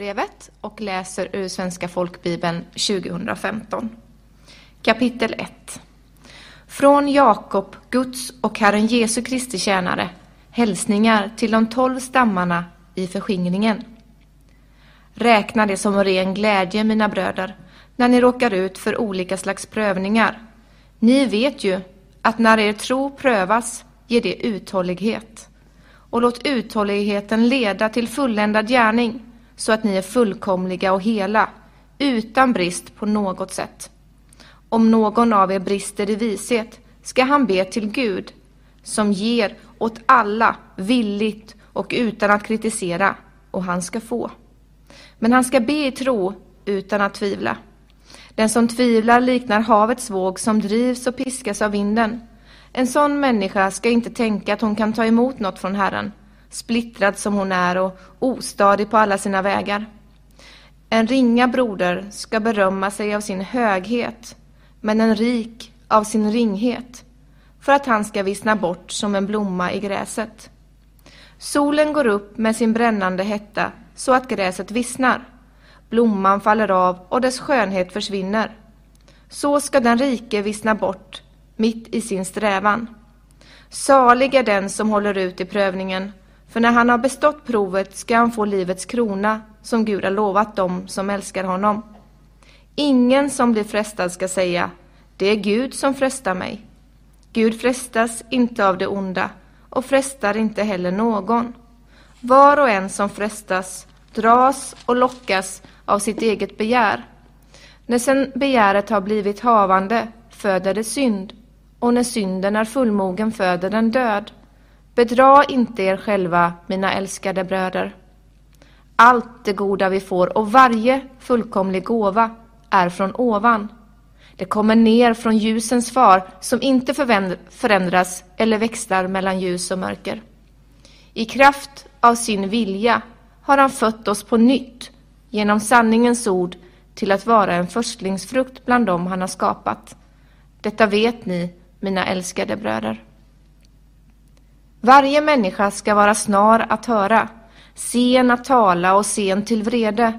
Jakobsbrevet och läser ur Svenska folkbibeln 2015. Kapitel 1 Från Jakob, Guds och Herren Jesu Kristi tjänare, hälsningar till de tolv stammarna i förskingringen. Räkna det som ren glädje, mina bröder, när ni råkar ut för olika slags prövningar. Ni vet ju att när er tro prövas ger det uthållighet. Och låt uthålligheten leda till fulländad gärning, så att ni är fullkomliga och hela, utan brist på något sätt. Om någon av er brister i vishet ska han be till Gud, som ger åt alla villigt och utan att kritisera, och han ska få. Men han ska be i tro utan att tvivla. Den som tvivlar liknar havets våg som drivs och piskas av vinden. En sån människa ska inte tänka att hon kan ta emot något från Herren, splittrad som hon är och ostadig på alla sina vägar. En ringa broder ska berömma sig av sin höghet, men en rik av sin ringhet, för att han ska vissna bort som en blomma i gräset. Solen går upp med sin brännande hetta så att gräset vissnar. Blomman faller av och dess skönhet försvinner. Så ska den rike vissna bort mitt i sin strävan. Salig är den som håller ut i prövningen, för när han har bestått provet ska han få livets krona som Gud har lovat dem som älskar honom. Ingen som blir frestad ska säga, det är Gud som frestar mig. Gud frestas inte av det onda och frestar inte heller någon. Var och en som frestas dras och lockas av sitt eget begär. När sen begäret har blivit havande föder det synd, och när synden är fullmogen föder den död. Bedra inte er själva, mina älskade bröder. Allt det goda vi får och varje fullkomlig gåva är från ovan. Det kommer ner från ljusens far som inte förändras eller växlar mellan ljus och mörker. I kraft av sin vilja har han fött oss på nytt genom sanningens ord till att vara en förstlingsfrukt bland dem han har skapat. Detta vet ni, mina älskade bröder. Varje människa ska vara snar att höra, sen att tala och sen till vrede.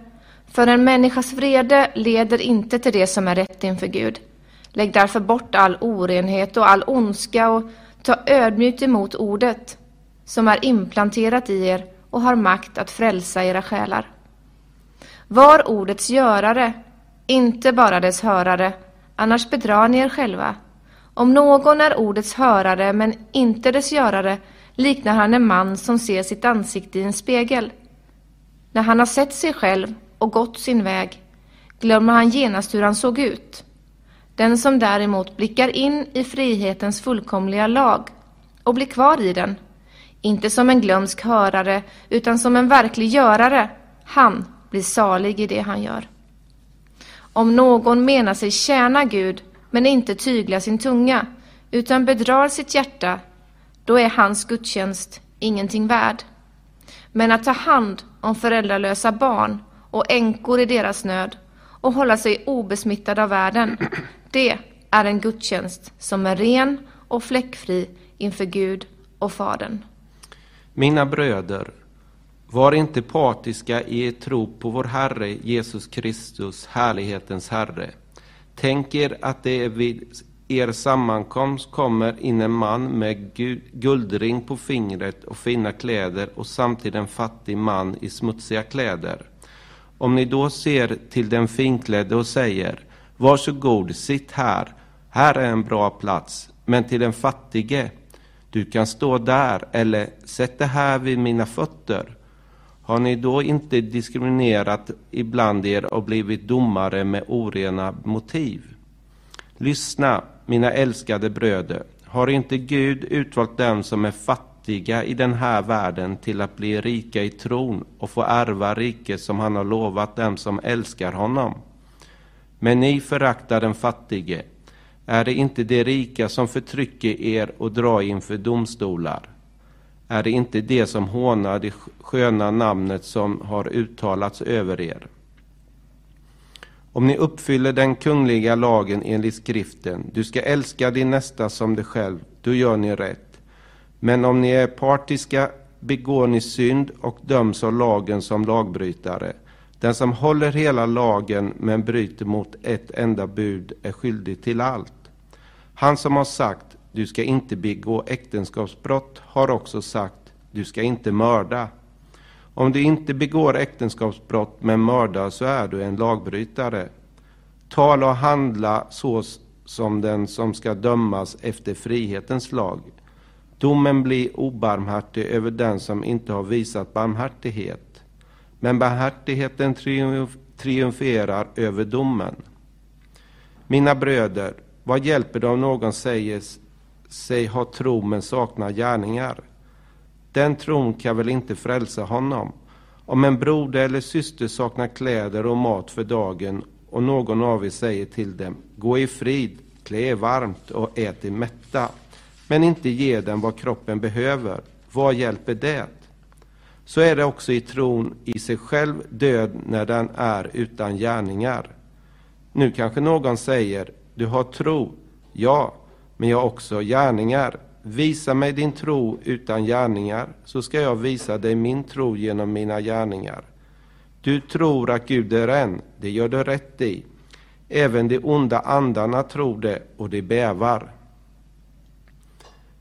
För en människas vrede leder inte till det som är rätt inför Gud. Lägg därför bort all orenhet och all ondska och ta ödmjukt emot ordet som är implanterat i er och har makt att frälsa era själar. Var ordets görare, inte bara dess hörare, annars bedrar ni er själva. Om någon är ordets hörare men inte dess görare liknar han en man som ser sitt ansikte i en spegel. När han har sett sig själv och gått sin väg glömmer han genast hur han såg ut. Den som däremot blickar in i frihetens fullkomliga lag och blir kvar i den, inte som en glömsk hörare utan som en verklig görare, han blir salig i det han gör. Om någon menar sig tjäna Gud men inte tyglar sin tunga utan bedrar sitt hjärta, då är hans gudstjänst ingenting värd. Men att ta hand om föräldralösa barn och änkor i deras nöd och hålla sig obesmittad av världen, det är en gudstjänst som är ren och fläckfri inför Gud och Fadern. Mina bröder, var inte partiska i er tro på vår Herre Jesus Kristus, härlighetens Herre. Tänk er att det vid er sammankomst kommer in en man med guldring på fingret och fina kläder och samtidigt en fattig man i smutsiga kläder. Om ni då ser till den finklädde och säger Varsågod, sitt här, här är en bra plats, men till den fattige du kan stå där eller sätt dig här vid mina fötter. Har ni då inte diskriminerat ibland er och blivit domare med orena motiv? Lyssna, mina älskade bröder. Har inte Gud utvalt dem som är fattiga i den här världen till att bli rika i tron och få ärva riket som han har lovat dem som älskar honom? Men ni föraktar den fattige. Är det inte de rika som förtrycker er och drar inför domstolar? Är det inte det som hånar det sköna namnet som har uttalats över er? Om ni uppfyller den kungliga lagen enligt skriften, du ska älska din nästa som dig själv, då gör ni rätt. Men om ni är partiska begår ni synd och döms av lagen som lagbrytare. Den som håller hela lagen men bryter mot ett enda bud är skyldig till allt. Han som har sagt du ska inte begå äktenskapsbrott har också sagt du ska inte mörda. Om du inte begår äktenskapsbrott men mördar så är du en lagbrytare. Tala och handla så som den som ska dömas efter frihetens lag. Domen blir obarmhärtig över den som inte har visat barmhärtighet. Men barmhärtigheten triumf triumferar över domen. Mina bröder, vad hjälper det om någon säger sig ha tro men saknar gärningar? Den tron kan väl inte frälsa honom? Om en broder eller syster saknar kläder och mat för dagen och någon av er säger till dem, gå i frid, klä er varmt och ät er mätta, men inte ge dem vad kroppen behöver, vad hjälper det? Så är det också i tron i sig själv död när den är utan gärningar. Nu kanske någon säger, du har tro, ja, men jag har också gärningar. Visa mig din tro utan gärningar, så ska jag visa dig min tro genom mina gärningar. Du tror att Gud är en, det gör du rätt i. Även de onda andarna tror det och de bävar.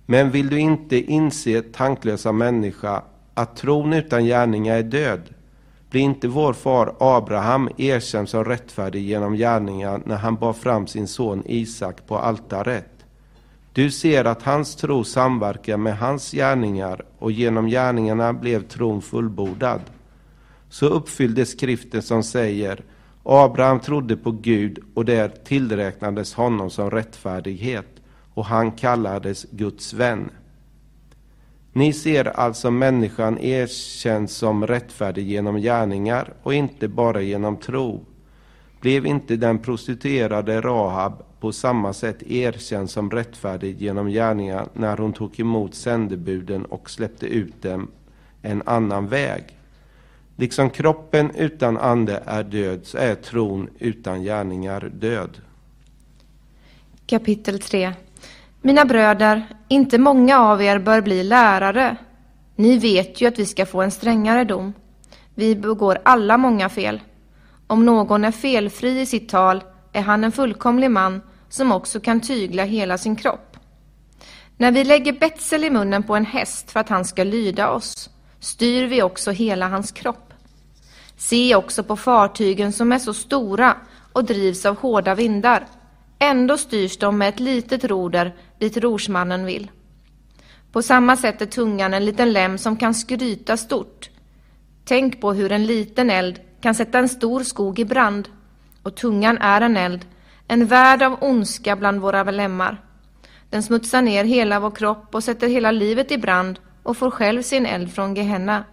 Men vill du inte inse, tanklösa människa, att tron utan gärningar är död? Blir inte vår far Abraham erkänd som rättfärdig genom gärningar när han bar fram sin son Isak på altaret? Du ser att hans tro samverkar med hans gärningar och genom gärningarna blev tron fullbordad. Så uppfylldes skriften som säger Abraham trodde på Gud och det tillräknades honom som rättfärdighet och han kallades Guds vän. Ni ser alltså människan erkänd som rättfärdig genom gärningar och inte bara genom tro. Blev inte den prostituerade Rahab på samma sätt erkänd som rättfärdig genom gärningar när hon tog emot sändebuden och släppte ut dem en annan väg? Liksom kroppen utan ande är död så är tron utan gärningar död. Kapitel 3 Mina bröder, inte många av er bör bli lärare. Ni vet ju att vi ska få en strängare dom. Vi begår alla många fel. Om någon är felfri i sitt tal är han en fullkomlig man som också kan tygla hela sin kropp. När vi lägger betsel i munnen på en häst för att han ska lyda oss styr vi också hela hans kropp. Se också på fartygen som är så stora och drivs av hårda vindar. Ändå styrs de med ett litet roder dit rorsmannen vill. På samma sätt är tungan en liten lem som kan skryta stort. Tänk på hur en liten eld kan sätta en stor skog i brand. Och tungan är en eld, en värld av ondska bland våra lemmar. Den smutsar ner hela vår kropp och sätter hela livet i brand och får själv sin eld från Gehenna.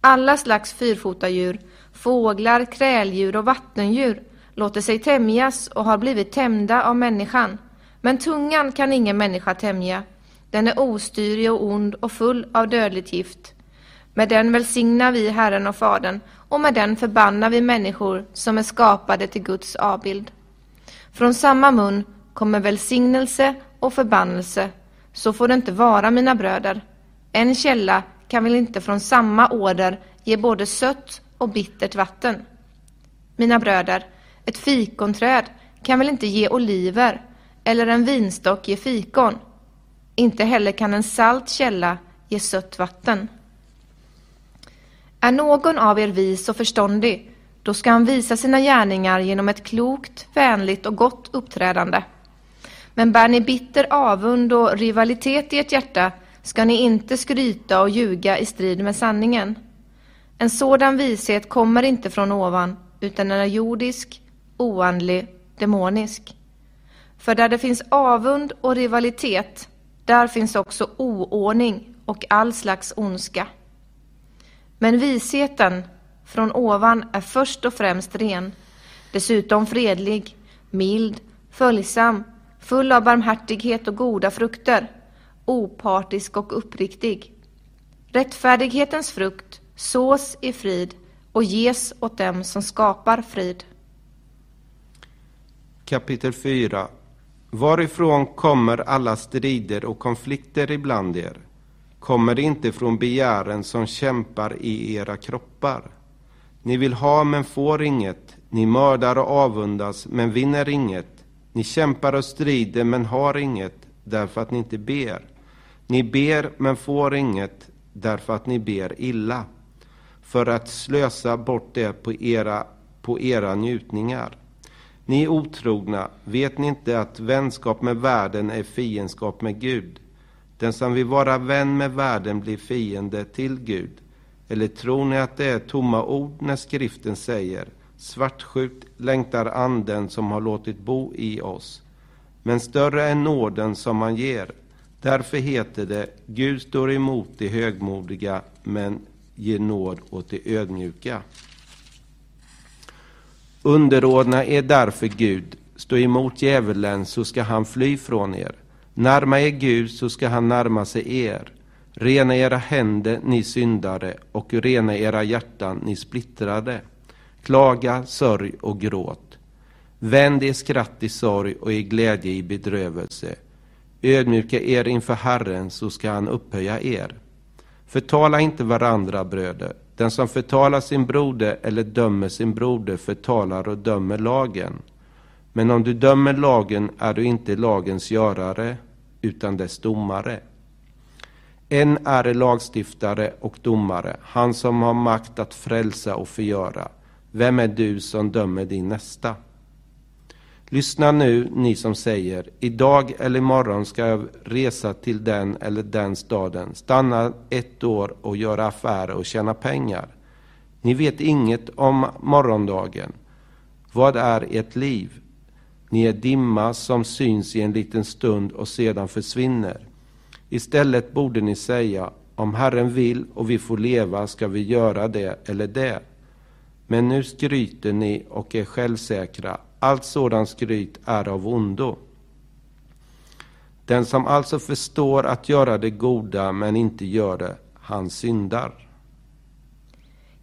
Alla slags fyrfotadjur, fåglar, kräldjur och vattendjur låter sig tämjas och har blivit tämjda av människan. Men tungan kan ingen människa tämja. Den är ostyrig och ond och full av dödligt gift. Med den välsignar vi Herren och Fadern och med den förbannar vi människor som är skapade till Guds avbild. Från samma mun kommer välsignelse och förbannelse. Så får det inte vara, mina bröder. En källa kan väl inte från samma åder ge både sött och bittert vatten? Mina bröder, ett fikonträd kan väl inte ge oliver eller en vinstock ge fikon? Inte heller kan en salt källa ge sött vatten. Är någon av er vis och förståndig, då ska han visa sina gärningar genom ett klokt, vänligt och gott uppträdande. Men bär ni bitter avund och rivalitet i ert hjärta ska ni inte skryta och ljuga i strid med sanningen. En sådan vishet kommer inte från ovan, utan den är jordisk, oandlig, demonisk. För där det finns avund och rivalitet, där finns också oordning och all slags ondska. Men visheten från ovan är först och främst ren, dessutom fredlig, mild, följsam, full av barmhärtighet och goda frukter, opartisk och uppriktig. Rättfärdighetens frukt sås i frid och ges åt dem som skapar frid. Kapitel 4 Varifrån kommer alla strider och konflikter ibland er? Kommer det inte från begären som kämpar i era kroppar? Ni vill ha men får inget. Ni mördar och avundas men vinner inget. Ni kämpar och strider men har inget därför att ni inte ber. Ni ber men får inget därför att ni ber illa. För att slösa bort det på era, på era njutningar. Ni är otrogna, vet ni inte att vänskap med världen är fiendskap med Gud? Den som vill vara vän med världen blir fiende till Gud. Eller tror ni att det är tomma ord när skriften säger svartsjukt längtar anden som har låtit bo i oss. Men större är nåden som man ger. Därför heter det Gud står emot de högmodiga men ger nåd åt de ödmjuka. Underordna er därför Gud, stå emot djävulen så ska han fly från er. Närma er Gud så ska han närma sig er. Rena era händer, ni syndare, och rena era hjärtan, ni splittrade. Klaga, sörj och gråt. Vänd er skratt i sorg och er glädje i bedrövelse. Ödmjuka er inför Herren, så ska han upphöja er. Förtala inte varandra, bröder. Den som förtalar sin broder eller dömer sin broder förtalar och dömer lagen. Men om du dömer lagen är du inte lagens görare, utan dess domare. En är lagstiftare och domare, han som har makt att frälsa och förgöra. Vem är du som dömer din nästa? Lyssna nu, ni som säger, idag eller imorgon ska jag resa till den eller den staden, stanna ett år och göra affärer och tjäna pengar. Ni vet inget om morgondagen. Vad är ert liv? Ni är dimma som syns i en liten stund och sedan försvinner. Istället borde ni säga, om Herren vill och vi får leva ska vi göra det eller det. Men nu skryter ni och är självsäkra. Allt sådant skryt är av ondo. Den som alltså förstår att göra det goda men inte gör det, han syndar.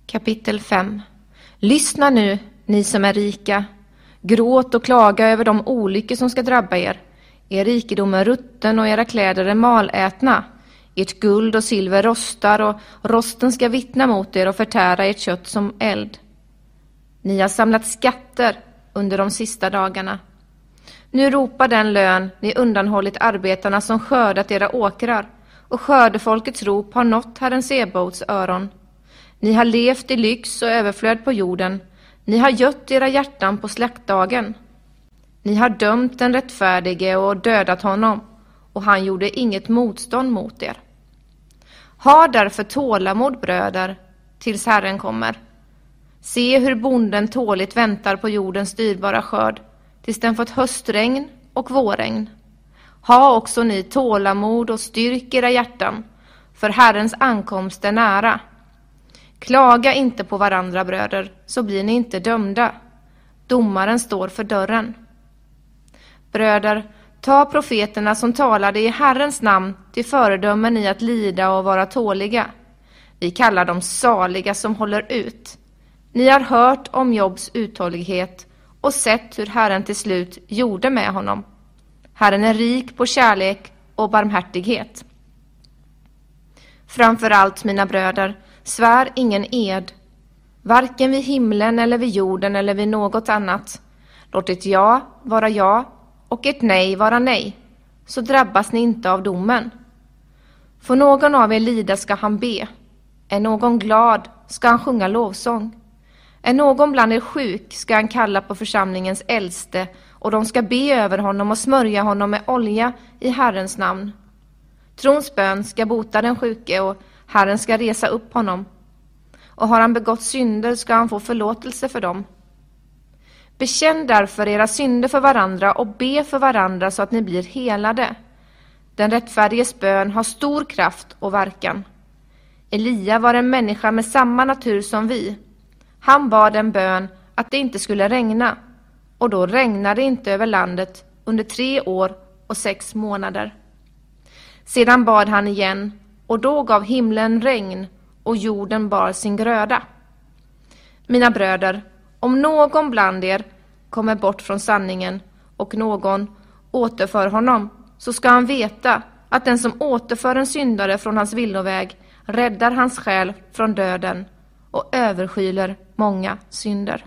Kapitel 5 Lyssna nu, ni som är rika. Gråt och klaga över de olyckor som ska drabba er. Er rikedom är rutten och era kläder är malätna. Ert guld och silver rostar och rosten ska vittna mot er och förtära ert kött som eld. Ni har samlat skatter under de sista dagarna. Nu ropar den lön ni undanhållit arbetarna som skördat era åkrar, och skördefolkets rop har nått Herren Sebaots öron. Ni har levt i lyx och överflöd på jorden, ni har gött era hjärtan på slaktdagen. Ni har dömt den rättfärdige och dödat honom, och han gjorde inget motstånd mot er. Ha därför tålamod, bröder, tills Herren kommer. Se hur bonden tåligt väntar på jordens dyrbara skörd, tills den fått höstregn och vårregn. Ha också ni tålamod och styrk era hjärtan, för Herrens ankomst är nära. Klaga inte på varandra, bröder, så blir ni inte dömda. Domaren står för dörren. Bröder, ta profeterna som talade i Herrens namn till föredömen i att lida och vara tåliga. Vi kallar dem saliga som håller ut. Ni har hört om Jobs uthållighet och sett hur Herren till slut gjorde med honom. Herren är rik på kärlek och barmhärtighet. Framför allt, mina bröder, svär ingen ed, varken vid himlen eller vid jorden eller vid något annat. Låt ett ja vara ja och ett nej vara nej, så drabbas ni inte av domen. Får någon av er lida ska han be, är någon glad ska han sjunga lovsång. Är någon bland er sjuk ska han kalla på församlingens äldste och de ska be över honom och smörja honom med olja i Herrens namn. Trons bön ska bota den sjuke och Herren ska resa upp honom. Och har han begått synder ska han få förlåtelse för dem. Bekänn därför era synder för varandra och be för varandra så att ni blir helade. Den rättfärdiges bön har stor kraft och verkan. Elia var en människa med samma natur som vi. Han bad en bön att det inte skulle regna, och då regnade det inte över landet under tre år och sex månader. Sedan bad han igen, och då gav himlen regn och jorden bar sin gröda. Mina bröder, om någon bland er kommer bort från sanningen och någon återför honom, så ska han veta att den som återför en syndare från hans villoväg räddar hans själ från döden och överskyler många synder.